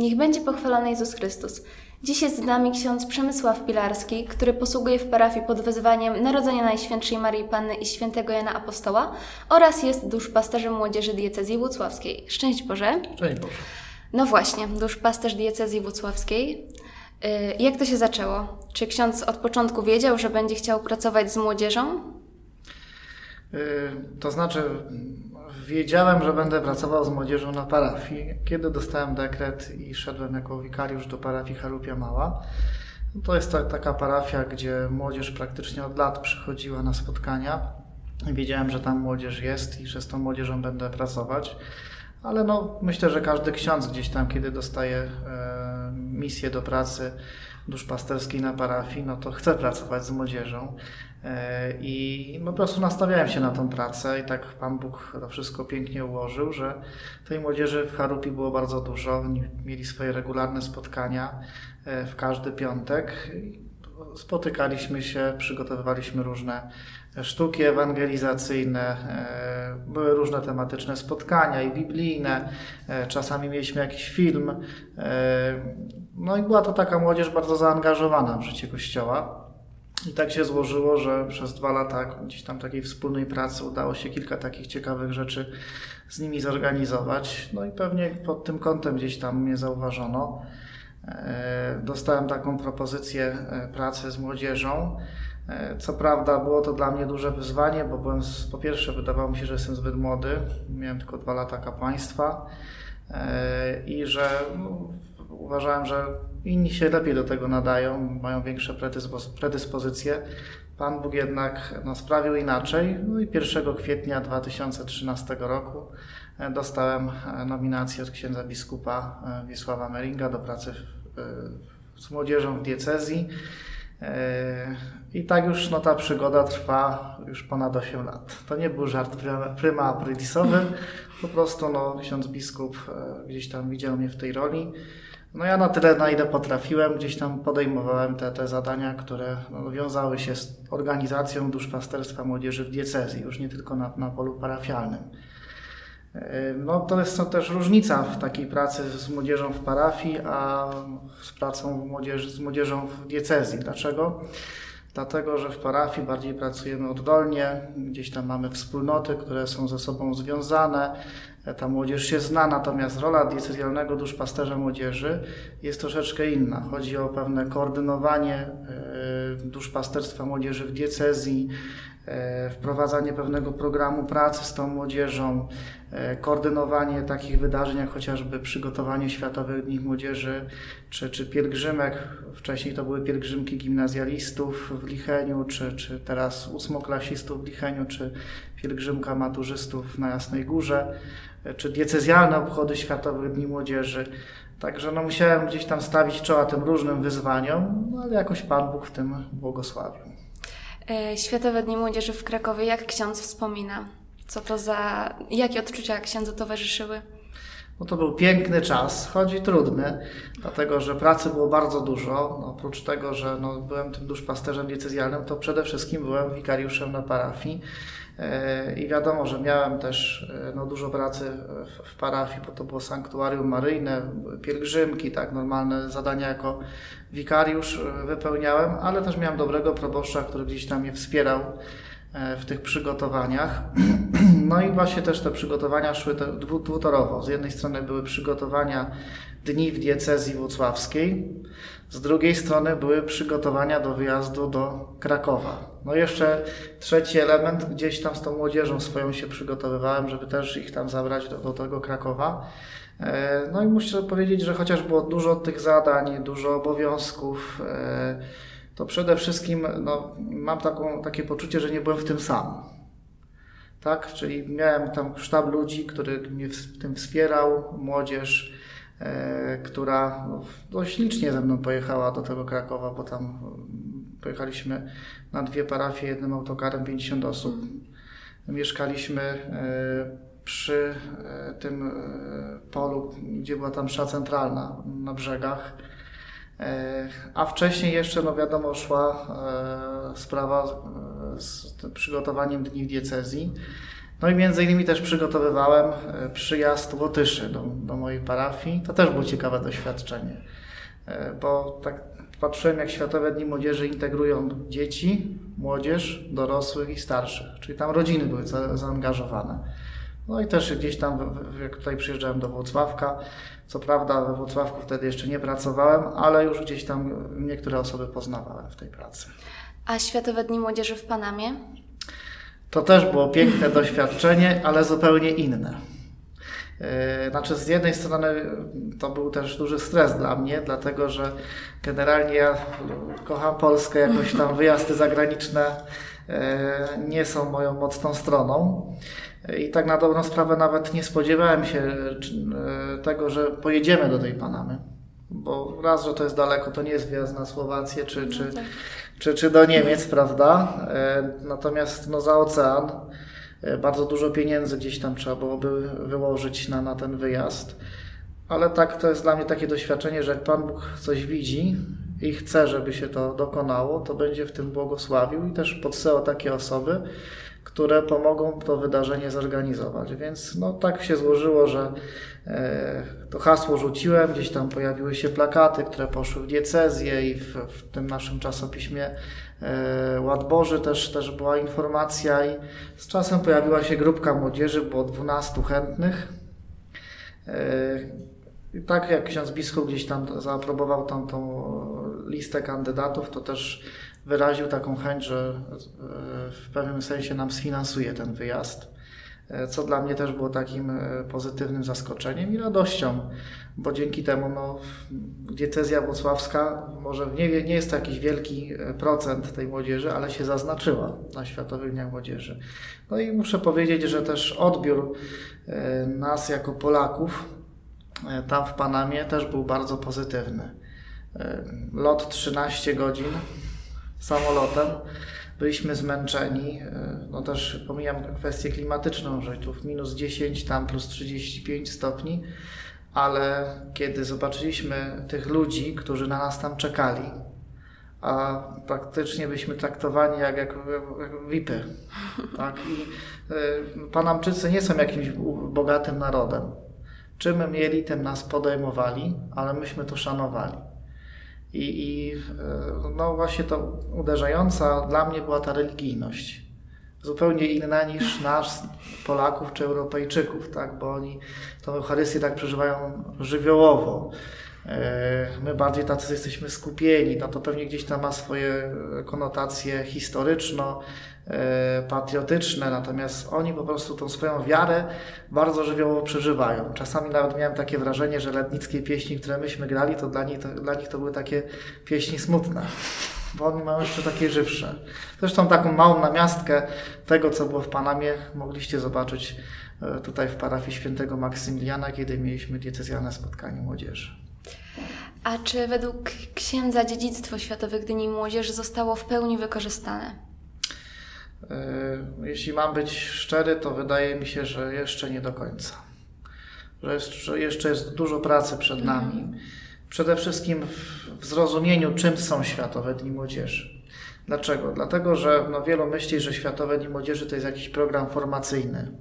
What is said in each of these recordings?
Niech będzie pochwalony Jezus Chrystus. Dziś jest z nami ksiądz Przemysław Pilarski, który posługuje w parafii pod wezwaniem Narodzenia Najświętszej Marii Panny i Świętego Jana Apostoła oraz jest duszpasterzem młodzieży diecezji włocławskiej. Szczęść Boże. Szczęść Boże. No właśnie, duszpasterz diecezji włocławskiej. Y, Jak to się zaczęło? Czy ksiądz od początku wiedział, że będzie chciał pracować z młodzieżą? Y, To znaczy, wiedziałem, że będę pracował z młodzieżą na parafii. Kiedy dostałem dekret i szedłem jako wikariusz do parafii Charupia Mała, to jest ta, taka parafia, gdzie młodzież praktycznie od lat przychodziła na spotkania. Wiedziałem, że tam młodzież jest i że z tą młodzieżą będę pracować. Ale no, myślę, że każdy ksiądz gdzieś tam, kiedy dostaje e, misję do pracy duszpasterskiej na parafii, no to chce pracować z młodzieżą. E, I po prostu nastawiałem się na tą pracę i tak Pan Bóg to wszystko pięknie ułożył, że tej młodzieży w Harupi było bardzo dużo. Oni mieli swoje regularne spotkania e, w każdy piątek. Spotykaliśmy się, przygotowywaliśmy różne sztuki ewangelizacyjne, e, były różne tematyczne spotkania i biblijne, e, czasami mieliśmy jakiś film. e, No i była to taka młodzież bardzo zaangażowana w życie Kościoła. I tak się złożyło, że przez dwa lata gdzieś tam takiej wspólnej pracy udało się kilka takich ciekawych rzeczy z nimi zorganizować. No i pewnie pod tym kątem gdzieś tam mnie zauważono. E, Dostałem taką propozycję e, pracy z młodzieżą. E, Co prawda było to dla mnie duże wyzwanie, bo byłem, po pierwsze wydawało mi się, że jestem zbyt młody, miałem tylko dwa lata kapłaństwa i że no, uważałem, że inni się lepiej do tego nadają, mają większe predyspo- predyspozycje. Pan Bóg jednak no, sprawił inaczej. No i 1 kwietnia 2013 roku dostałem nominację od księdza biskupa Wiesława Meringa do pracy w, z młodzieżą w diecezji. E, I tak już no, ta przygoda trwa już ponad 8 lat. To nie był żart prima aprilisowy, po prostu no, ksiądz biskup e, gdzieś tam widział mnie w tej roli. No ja na tyle, na ile potrafiłem, gdzieś tam podejmowałem te, te zadania, które no, wiązały się z organizacją duszpasterstwa młodzieży w diecezji, już nie tylko na, na polu parafialnym. E, No to jest to też różnica w takiej pracy z młodzieżą w parafii, a z pracą w młodzieży, z młodzieżą w diecezji. Dlaczego? Dlatego, że w parafii bardziej pracujemy oddolnie, gdzieś tam mamy wspólnoty, które są ze sobą związane, e, ta młodzież się zna, natomiast rola diecezjalnego duszpasterza młodzieży jest troszeczkę inna. Chodzi o pewne koordynowanie e, duszpasterstwa młodzieży w diecezji, e, wprowadzanie pewnego programu pracy z tą młodzieżą, e, koordynowanie takich wydarzeń jak chociażby przygotowanie Światowych Dni Młodzieży czy, czy pielgrzymek. Wcześniej to były pielgrzymki gimnazjalistów w Licheniu, czy, czy teraz ósmoklasistów w Licheniu, czy pielgrzymka maturzystów na Jasnej Górze, e, czy diecezjalne obchody Światowych Dni Młodzieży. Także no, musiałem gdzieś tam stawić czoła tym różnym wyzwaniom, no, ale jakoś Pan Bóg w tym błogosławił. E, Światowe Dni Młodzieży w Krakowie, jak ksiądz wspomina? Co to za... Jakie odczucia księdzu towarzyszyły? No to był piękny czas, choć i trudny, dlatego że pracy było bardzo dużo. No, oprócz tego, że no, byłem tym duszpasterzem decyzjalnym, to przede wszystkim byłem wikariuszem na parafii. E, I wiadomo, że miałem też e, no, dużo pracy w, w parafii, bo to było sanktuarium maryjne, pielgrzymki, tak, normalne zadania jako wikariusz e, wypełniałem, ale też miałem dobrego proboszcza, który gdzieś tam mnie wspierał w tych przygotowaniach. No i właśnie też te przygotowania szły te dwu- dwutorowo. Z jednej strony były przygotowania dni w diecezji włocławskiej, z drugiej strony były przygotowania do wyjazdu do Krakowa. No jeszcze trzeci element, gdzieś tam z tą młodzieżą swoją się przygotowywałem, żeby też ich tam zabrać do, do tego Krakowa. E, No i muszę powiedzieć, że chociaż było dużo tych zadań, dużo obowiązków, e, to przede wszystkim no, mam taką, takie poczucie, że nie byłem w tym sam. Tak? Czyli miałem tam sztab ludzi, który mnie w tym wspierał, młodzież, e, która no, dość licznie ze mną pojechała do tego Krakowa, bo tam mm, pojechaliśmy na dwie parafie jednym autokarem 50 osób. Mieszkaliśmy e, przy e, tym e, polu, gdzie była tam msza centralna na brzegach. E, A wcześniej jeszcze, no wiadomo, szła e, sprawa z przygotowaniem dni w diecezji. No i między innymi też przygotowywałem e, przyjazd Łotyszy do, do mojej parafii. To też było ciekawe doświadczenie, e, bo tak patrzyłem, jak Światowe Dni Młodzieży integrują dzieci, młodzież, dorosłych i starszych, czyli tam rodziny były za, zaangażowane. No i też gdzieś tam, jak tutaj przyjeżdżałem do Włocławka, co prawda we Włocławku wtedy jeszcze nie pracowałem, ale już gdzieś tam niektóre osoby poznawałem w tej pracy. A Światowe Dni Młodzieży w Panamie? To też było piękne doświadczenie, ale zupełnie inne. E, znaczy, z jednej strony to był też duży stres dla mnie, dlatego że generalnie ja kocham Polskę, jakoś tam wyjazdy zagraniczne e, nie są moją mocną stroną. I tak na dobrą sprawę nawet nie spodziewałem się e, tego, że pojedziemy do tej Panamy. Bo raz, że to jest daleko, to nie jest wjazd na Słowację czy, czy, no tak. Czy, czy do Niemiec, prawda? Natomiast no, za ocean E, bardzo dużo pieniędzy gdzieś tam trzeba byłoby wyłożyć na, na ten wyjazd. Ale tak, to jest dla mnie takie doświadczenie, że jak Pan Bóg coś widzi i chce, żeby się to dokonało, to będzie w tym błogosławił i też podsyłał takie osoby, które pomogą to wydarzenie zorganizować. Więc no, tak się złożyło, że e, to hasło rzuciłem, gdzieś tam pojawiły się plakaty, które poszły w diecezję i w, w tym naszym czasopiśmie e, Ład Boży też, też była informacja i z czasem pojawiła się grupka młodzieży, było 12 chętnych. E, i tak jak ksiądz biskup gdzieś tam zaaprobował tą, tą listę kandydatów, to też wyraził taką chęć, że e, w pewnym sensie nam sfinansuje ten wyjazd, e, co dla mnie też było takim e, pozytywnym zaskoczeniem i radością, bo dzięki temu no, diecezja włocławska może nie, nie jest to jakiś wielki procent tej młodzieży, ale się zaznaczyła na Światowych Dniach Młodzieży. No i muszę powiedzieć, że też odbiór nas jako Polaków tam w Panamie też był bardzo pozytywny. Lot 13 godzin, samolotem. Byliśmy zmęczeni, e, no też pomijam kwestię klimatyczną, że tu minus 10, tam plus 35 stopni, ale kiedy zobaczyliśmy tych ludzi, którzy na nas tam czekali, a praktycznie byliśmy traktowani jak, jak, jak VIPy. Tak? I y, Panamczycy nie są jakimś bogatym narodem. Czym mieli, tym nas podejmowali, ale myśmy to szanowali. I, I e, no właśnie to uderzająca dla mnie była ta religijność. Zupełnie inna niż nas, Polaków czy Europejczyków, tak? bo oni tą Eucharystię tak przeżywają żywiołowo. E, my bardziej tacy jesteśmy skupieni, no to pewnie gdzieś tam ma swoje konotacje historyczno, E, patriotyczne, natomiast oni po prostu tą swoją wiarę bardzo żywiołowo przeżywają. Czasami nawet miałem takie wrażenie, że letnickie pieśni, które myśmy grali, to dla nich to, dla nich to były takie pieśni smutne, bo oni mają jeszcze takie żywsze. Zresztą taką małą namiastkę tego, co było w Panamie, mogliście zobaczyć e, tutaj w parafii świętego Maksymiliana, kiedy mieliśmy diecezjalne spotkanie młodzieży. A czy według księdza dziedzictwo Światowych Dni Młodzieży zostało w pełni wykorzystane? E, jeśli mam być szczery, to wydaje mi się, że jeszcze nie do końca. Że jeszcze jest dużo pracy przed mhm. nami. Przede wszystkim w zrozumieniu, czym są Światowe Dni Młodzieży. Dlaczego? Dlatego, że no, wielu myśli, że Światowe Dni Młodzieży to jest jakiś program formacyjny.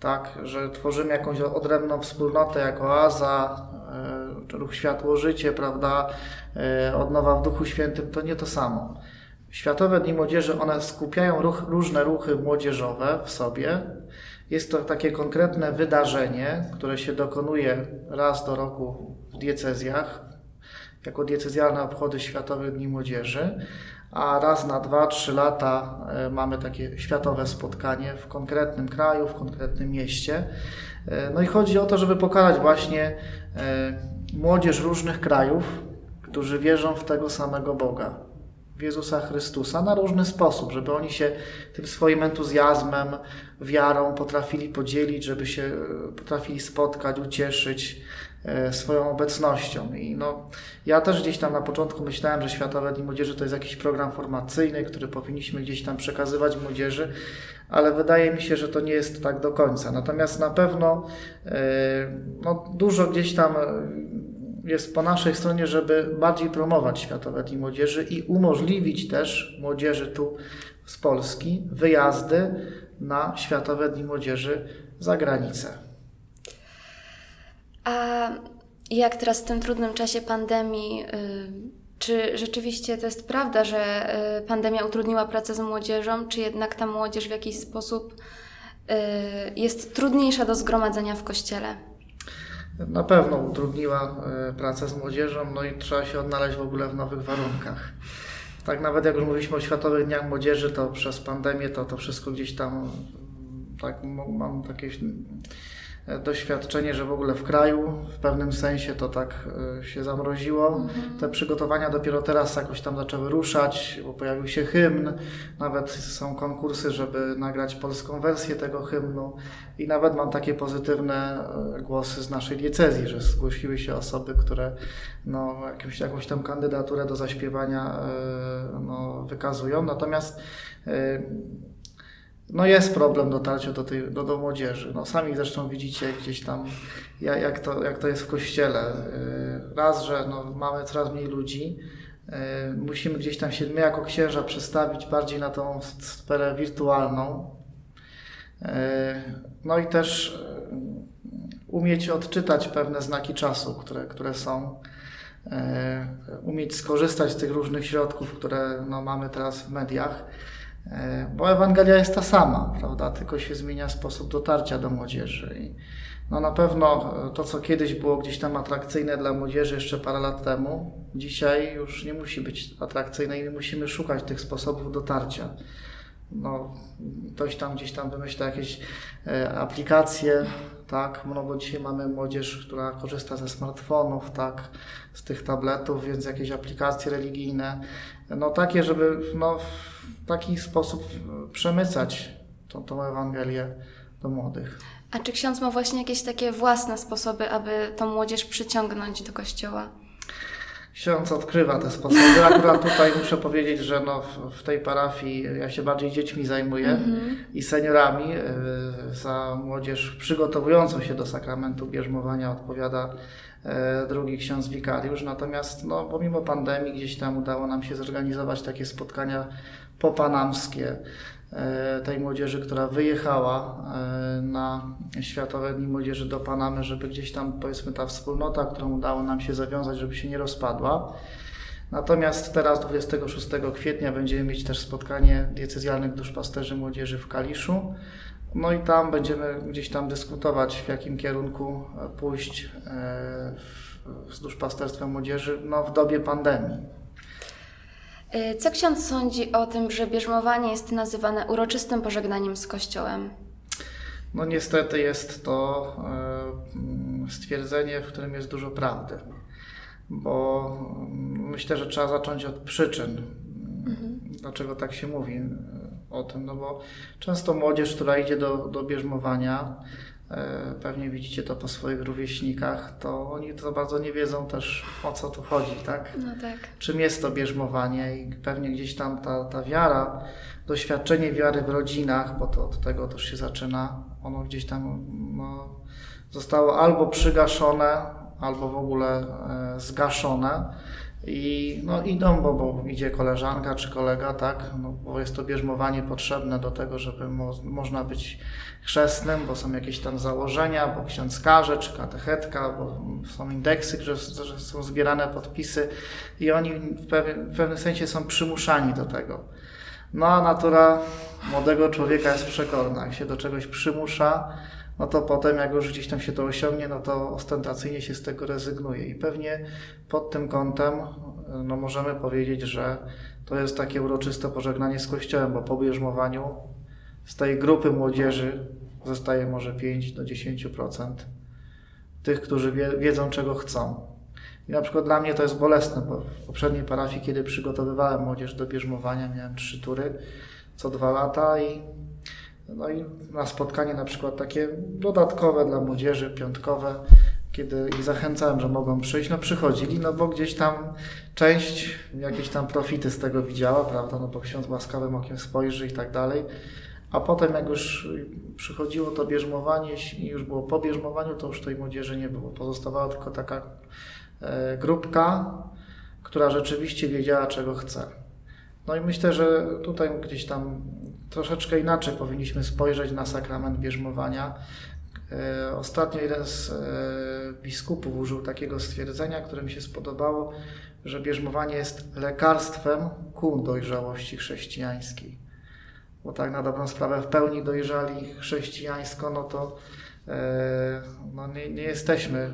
Tak, że tworzymy jakąś odrębną wspólnotę jako oaza, e, ruch Światło Życie, prawda, e, odnowa w Duchu Świętym, to nie to samo. Światowe Dni Młodzieży, one skupiają ruch, różne ruchy młodzieżowe w sobie. Jest to takie konkretne wydarzenie, które się dokonuje raz do roku w diecezjach, jako diecezjalne obchody Światowych Dni Młodzieży, a raz na dwa, trzy lata e, mamy takie światowe spotkanie w konkretnym kraju, w konkretnym mieście. E, no i chodzi o to, żeby pokazać właśnie młodzież różnych krajów, którzy wierzą w tego samego Boga w Jezusa Chrystusa na różny sposób, żeby oni się tym swoim entuzjazmem, wiarą potrafili podzielić, żeby się e, potrafili spotkać, ucieszyć e, swoją obecnością. I no, ja też gdzieś tam na początku myślałem, że Światowe Dni Młodzieży to jest jakiś program formacyjny, który powinniśmy gdzieś tam przekazywać młodzieży, ale wydaje mi się, że to nie jest tak do końca. Natomiast na pewno e, no, dużo gdzieś tam jest po naszej stronie, żeby bardziej promować Światowe Dni Młodzieży i umożliwić też młodzieży tu z Polski wyjazdy na Światowe Dni Młodzieży za granicę. A jak teraz w tym trudnym czasie pandemii, y, czy rzeczywiście to jest prawda, że y, pandemia utrudniła pracę z młodzieżą, czy jednak ta młodzież w jakiś sposób y, jest trudniejsza do zgromadzenia w kościele? Na pewno utrudniła pracę z młodzieżą, no i trzeba się odnaleźć w ogóle w nowych warunkach. Tak nawet jak już mówiliśmy o Światowych Dniach Młodzieży, to przez pandemię to, to wszystko gdzieś tam, tak mam takie doświadczenie, że w ogóle w kraju w pewnym sensie to tak e, się zamroziło. Mhm. Te przygotowania dopiero teraz jakoś tam zaczęły ruszać, bo pojawił się hymn, nawet są konkursy, żeby nagrać polską wersję tego hymnu i nawet mam takie pozytywne e, głosy z naszej diecezji, że zgłosiły się osoby, które no, jakąś, jakąś tam kandydaturę do zaśpiewania e, no, wykazują. Natomiast no jest problem dotarcia do, tej, do, do młodzieży. No sami zresztą widzicie gdzieś tam, jak, to, jak to jest w kościele. Y, raz, że no, mamy coraz mniej ludzi, y, musimy gdzieś tam się my jako księża przestawić bardziej na tą sferę wirtualną. Y, no i też umieć odczytać pewne znaki czasu, które, które są. Umieć skorzystać z tych różnych środków, które no, mamy teraz w mediach bo Ewangelia jest ta sama, prawda? Tylko się zmienia sposób dotarcia do młodzieży. I no na pewno to, co kiedyś było gdzieś tam atrakcyjne dla młodzieży jeszcze parę lat temu, dzisiaj już nie musi być atrakcyjne i musimy szukać tych sposobów dotarcia. No, ktoś tam gdzieś tam wymyśla jakieś e, aplikacje, tak, no bo dzisiaj mamy młodzież, która korzysta ze smartfonów, tak, z tych tabletów, więc jakieś aplikacje religijne, no takie, żeby no, w taki sposób przemycać tą, tą Ewangelię do młodych. A czy ksiądz ma właśnie jakieś takie własne sposoby, aby tą młodzież przyciągnąć do kościoła? Ksiądz odkrywa te sposoby. Akurat tutaj muszę powiedzieć, że no w, tej parafii ja się bardziej dziećmi zajmuję mm -hmm. i seniorami. Y, za młodzież przygotowującą się do sakramentu bierzmowania odpowiada y, drugi ksiądz wikariusz. Natomiast no, pomimo pandemii gdzieś tam udało nam się zorganizować takie spotkania popanamskie tej młodzieży, która wyjechała e, na Światowe Dni Młodzieży do Panamy, żeby gdzieś tam powiedzmy ta wspólnota, którą udało nam się zawiązać, żeby się nie rozpadła. Natomiast teraz 26 kwietnia będziemy mieć też spotkanie diecezjalnych duszpasterzy młodzieży w Kaliszu. No i tam będziemy gdzieś tam dyskutować, w jakim kierunku pójść e, z duszpasterstwem młodzieży no, w dobie pandemii. Y, co ksiądz sądzi o tym, że bierzmowanie jest nazywane uroczystym pożegnaniem z Kościołem? No niestety jest to e, stwierdzenie, w którym jest dużo prawdy, bo mm, myślę, że trzeba zacząć od przyczyn, mhm. dlaczego tak się mówi e, o tym, no bo często młodzież, która idzie do, do bierzmowania, E, pewnie widzicie to po swoich rówieśnikach, to oni to bardzo nie wiedzą też o co tu chodzi, tak? No tak. Czym jest to bierzmowanie i pewnie gdzieś tam ta, ta wiara, doświadczenie wiary w rodzinach, bo to od tego też się zaczyna, ono gdzieś tam no, zostało albo przygaszone, albo w ogóle e, zgaszone. I no, idą, bo, bo idzie koleżanka czy kolega, tak? No, bo jest to bierzmowanie potrzebne do tego, żeby mo można być chrzestnym, bo są jakieś tam założenia, bo ksiądz każe, czy katechetka, bo są indeksy, że, że są zbierane podpisy i oni w, pewien, w pewnym sensie są przymuszani do tego. No a natura młodego człowieka jest przekorna. Jak się do czegoś przymusza, no to potem jak już gdzieś tam się to osiągnie, no to ostentacyjnie się z tego rezygnuje. I pewnie pod tym kątem no możemy powiedzieć, że to jest takie uroczyste pożegnanie z Kościołem, bo po bierzmowaniu z tej grupy młodzieży zostaje może 5 do 10% tych, którzy wie, wiedzą, czego chcą. I na przykład dla mnie to jest bolesne, bo w poprzedniej parafii, kiedy przygotowywałem młodzież do bierzmowania, miałem trzy tury co dwa lata i no i na spotkanie na przykład takie dodatkowe dla młodzieży, piątkowe, kiedy ich zachęcałem, że mogą przyjść, no przychodzili, no bo gdzieś tam część jakieś tam profity z tego widziała, prawda, no bo ksiądz łaskawym okiem spojrzy i tak dalej. A potem jak już przychodziło to bierzmowanie i już było po bierzmowaniu, to już tej młodzieży nie było. Pozostawała tylko taka e, grupka, która rzeczywiście wiedziała, czego chce. No i myślę, że tutaj gdzieś tam troszeczkę inaczej powinniśmy spojrzeć na sakrament bierzmowania. E, Ostatnio jeden z e, biskupów użył takiego stwierdzenia, które mi się spodobało, że bierzmowanie jest lekarstwem ku dojrzałości chrześcijańskiej. Bo tak na dobrą sprawę w pełni dojrzali chrześcijańsko, no to e, no nie, nie jesteśmy.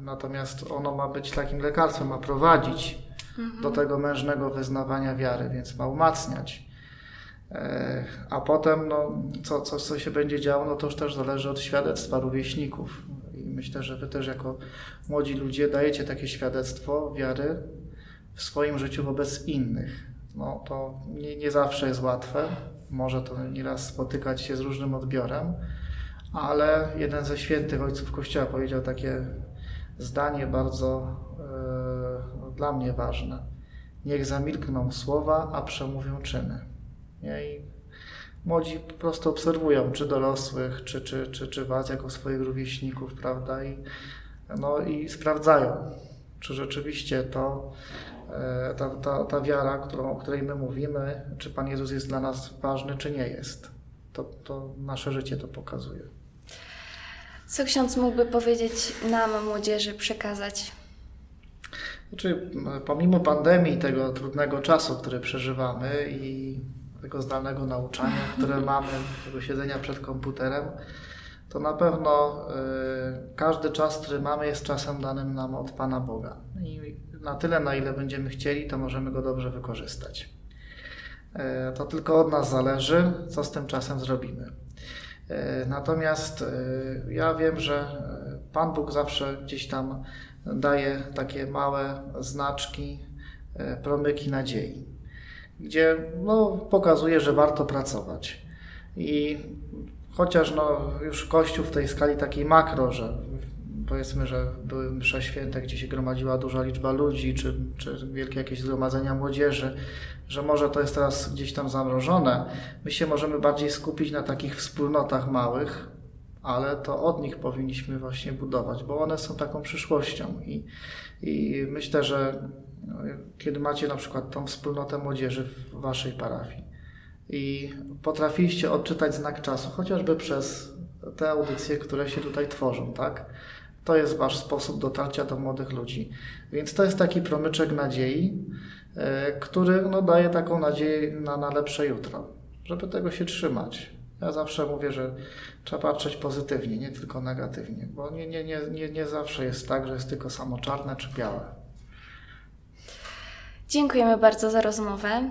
Natomiast ono ma być takim lekarstwem, ma prowadzić do tego mężnego wyznawania wiary, więc ma umacniać. E, A potem, no, co, co, co się będzie działo, no to już też zależy od świadectwa rówieśników. I myślę, że Wy też jako młodzi ludzie dajecie takie świadectwo wiary w swoim życiu wobec innych. No to nie, nie zawsze jest łatwe, może to nieraz spotykać się z różnym odbiorem, ale jeden ze świętych ojców Kościoła powiedział takie zdanie bardzo no, dla mnie ważne. Niech zamilkną słowa, a przemówią czyny. Nie? I młodzi po prostu obserwują, czy dorosłych, czy, czy, czy, czy was jako swoich rówieśników, prawda? I, no, i sprawdzają, czy rzeczywiście to e, ta, ta, ta wiara, którą, o której my mówimy, czy Pan Jezus jest dla nas ważny, czy nie jest. To, to nasze życie to pokazuje. Co ksiądz mógłby powiedzieć nam, młodzieży, przekazać? Znaczy, pomimo pandemii, tego trudnego czasu, który przeżywamy i tego zdalnego nauczania, które mamy, tego siedzenia przed komputerem, to na pewno y, każdy czas, który mamy, jest czasem danym nam od Pana Boga. I na tyle, na ile będziemy chcieli, to możemy go dobrze wykorzystać. Y, to tylko od nas zależy, co z tym czasem zrobimy. Y, Natomiast y, ja wiem, że y, Pan Bóg zawsze gdzieś tam daje takie małe znaczki, y, promyki nadziei, gdzie no, pokazuje, że warto pracować. I chociaż no, już Kościół w tej skali takiej makro, że powiedzmy, że były msze święte, gdzie się gromadziła duża liczba ludzi, czy, czy wielkie jakieś zgromadzenia młodzieży, że może to jest teraz gdzieś tam zamrożone. My się możemy bardziej skupić na takich wspólnotach małych, ale to od nich powinniśmy właśnie budować, bo one są taką przyszłością i, i myślę, że kiedy macie na przykład tą wspólnotę młodzieży w waszej parafii i potrafiliście odczytać znak czasu, chociażby przez te audycje, które się tutaj tworzą, tak? To jest wasz sposób dotarcia do młodych ludzi. Więc to jest taki promyczek nadziei, e, który no, daje taką nadzieję na, na lepsze jutro, żeby tego się trzymać. Ja zawsze mówię, że trzeba patrzeć pozytywnie, nie tylko negatywnie, bo nie, nie, nie, nie, nie zawsze jest tak, że jest tylko samo czarne czy białe. Dziękujemy bardzo za rozmowę.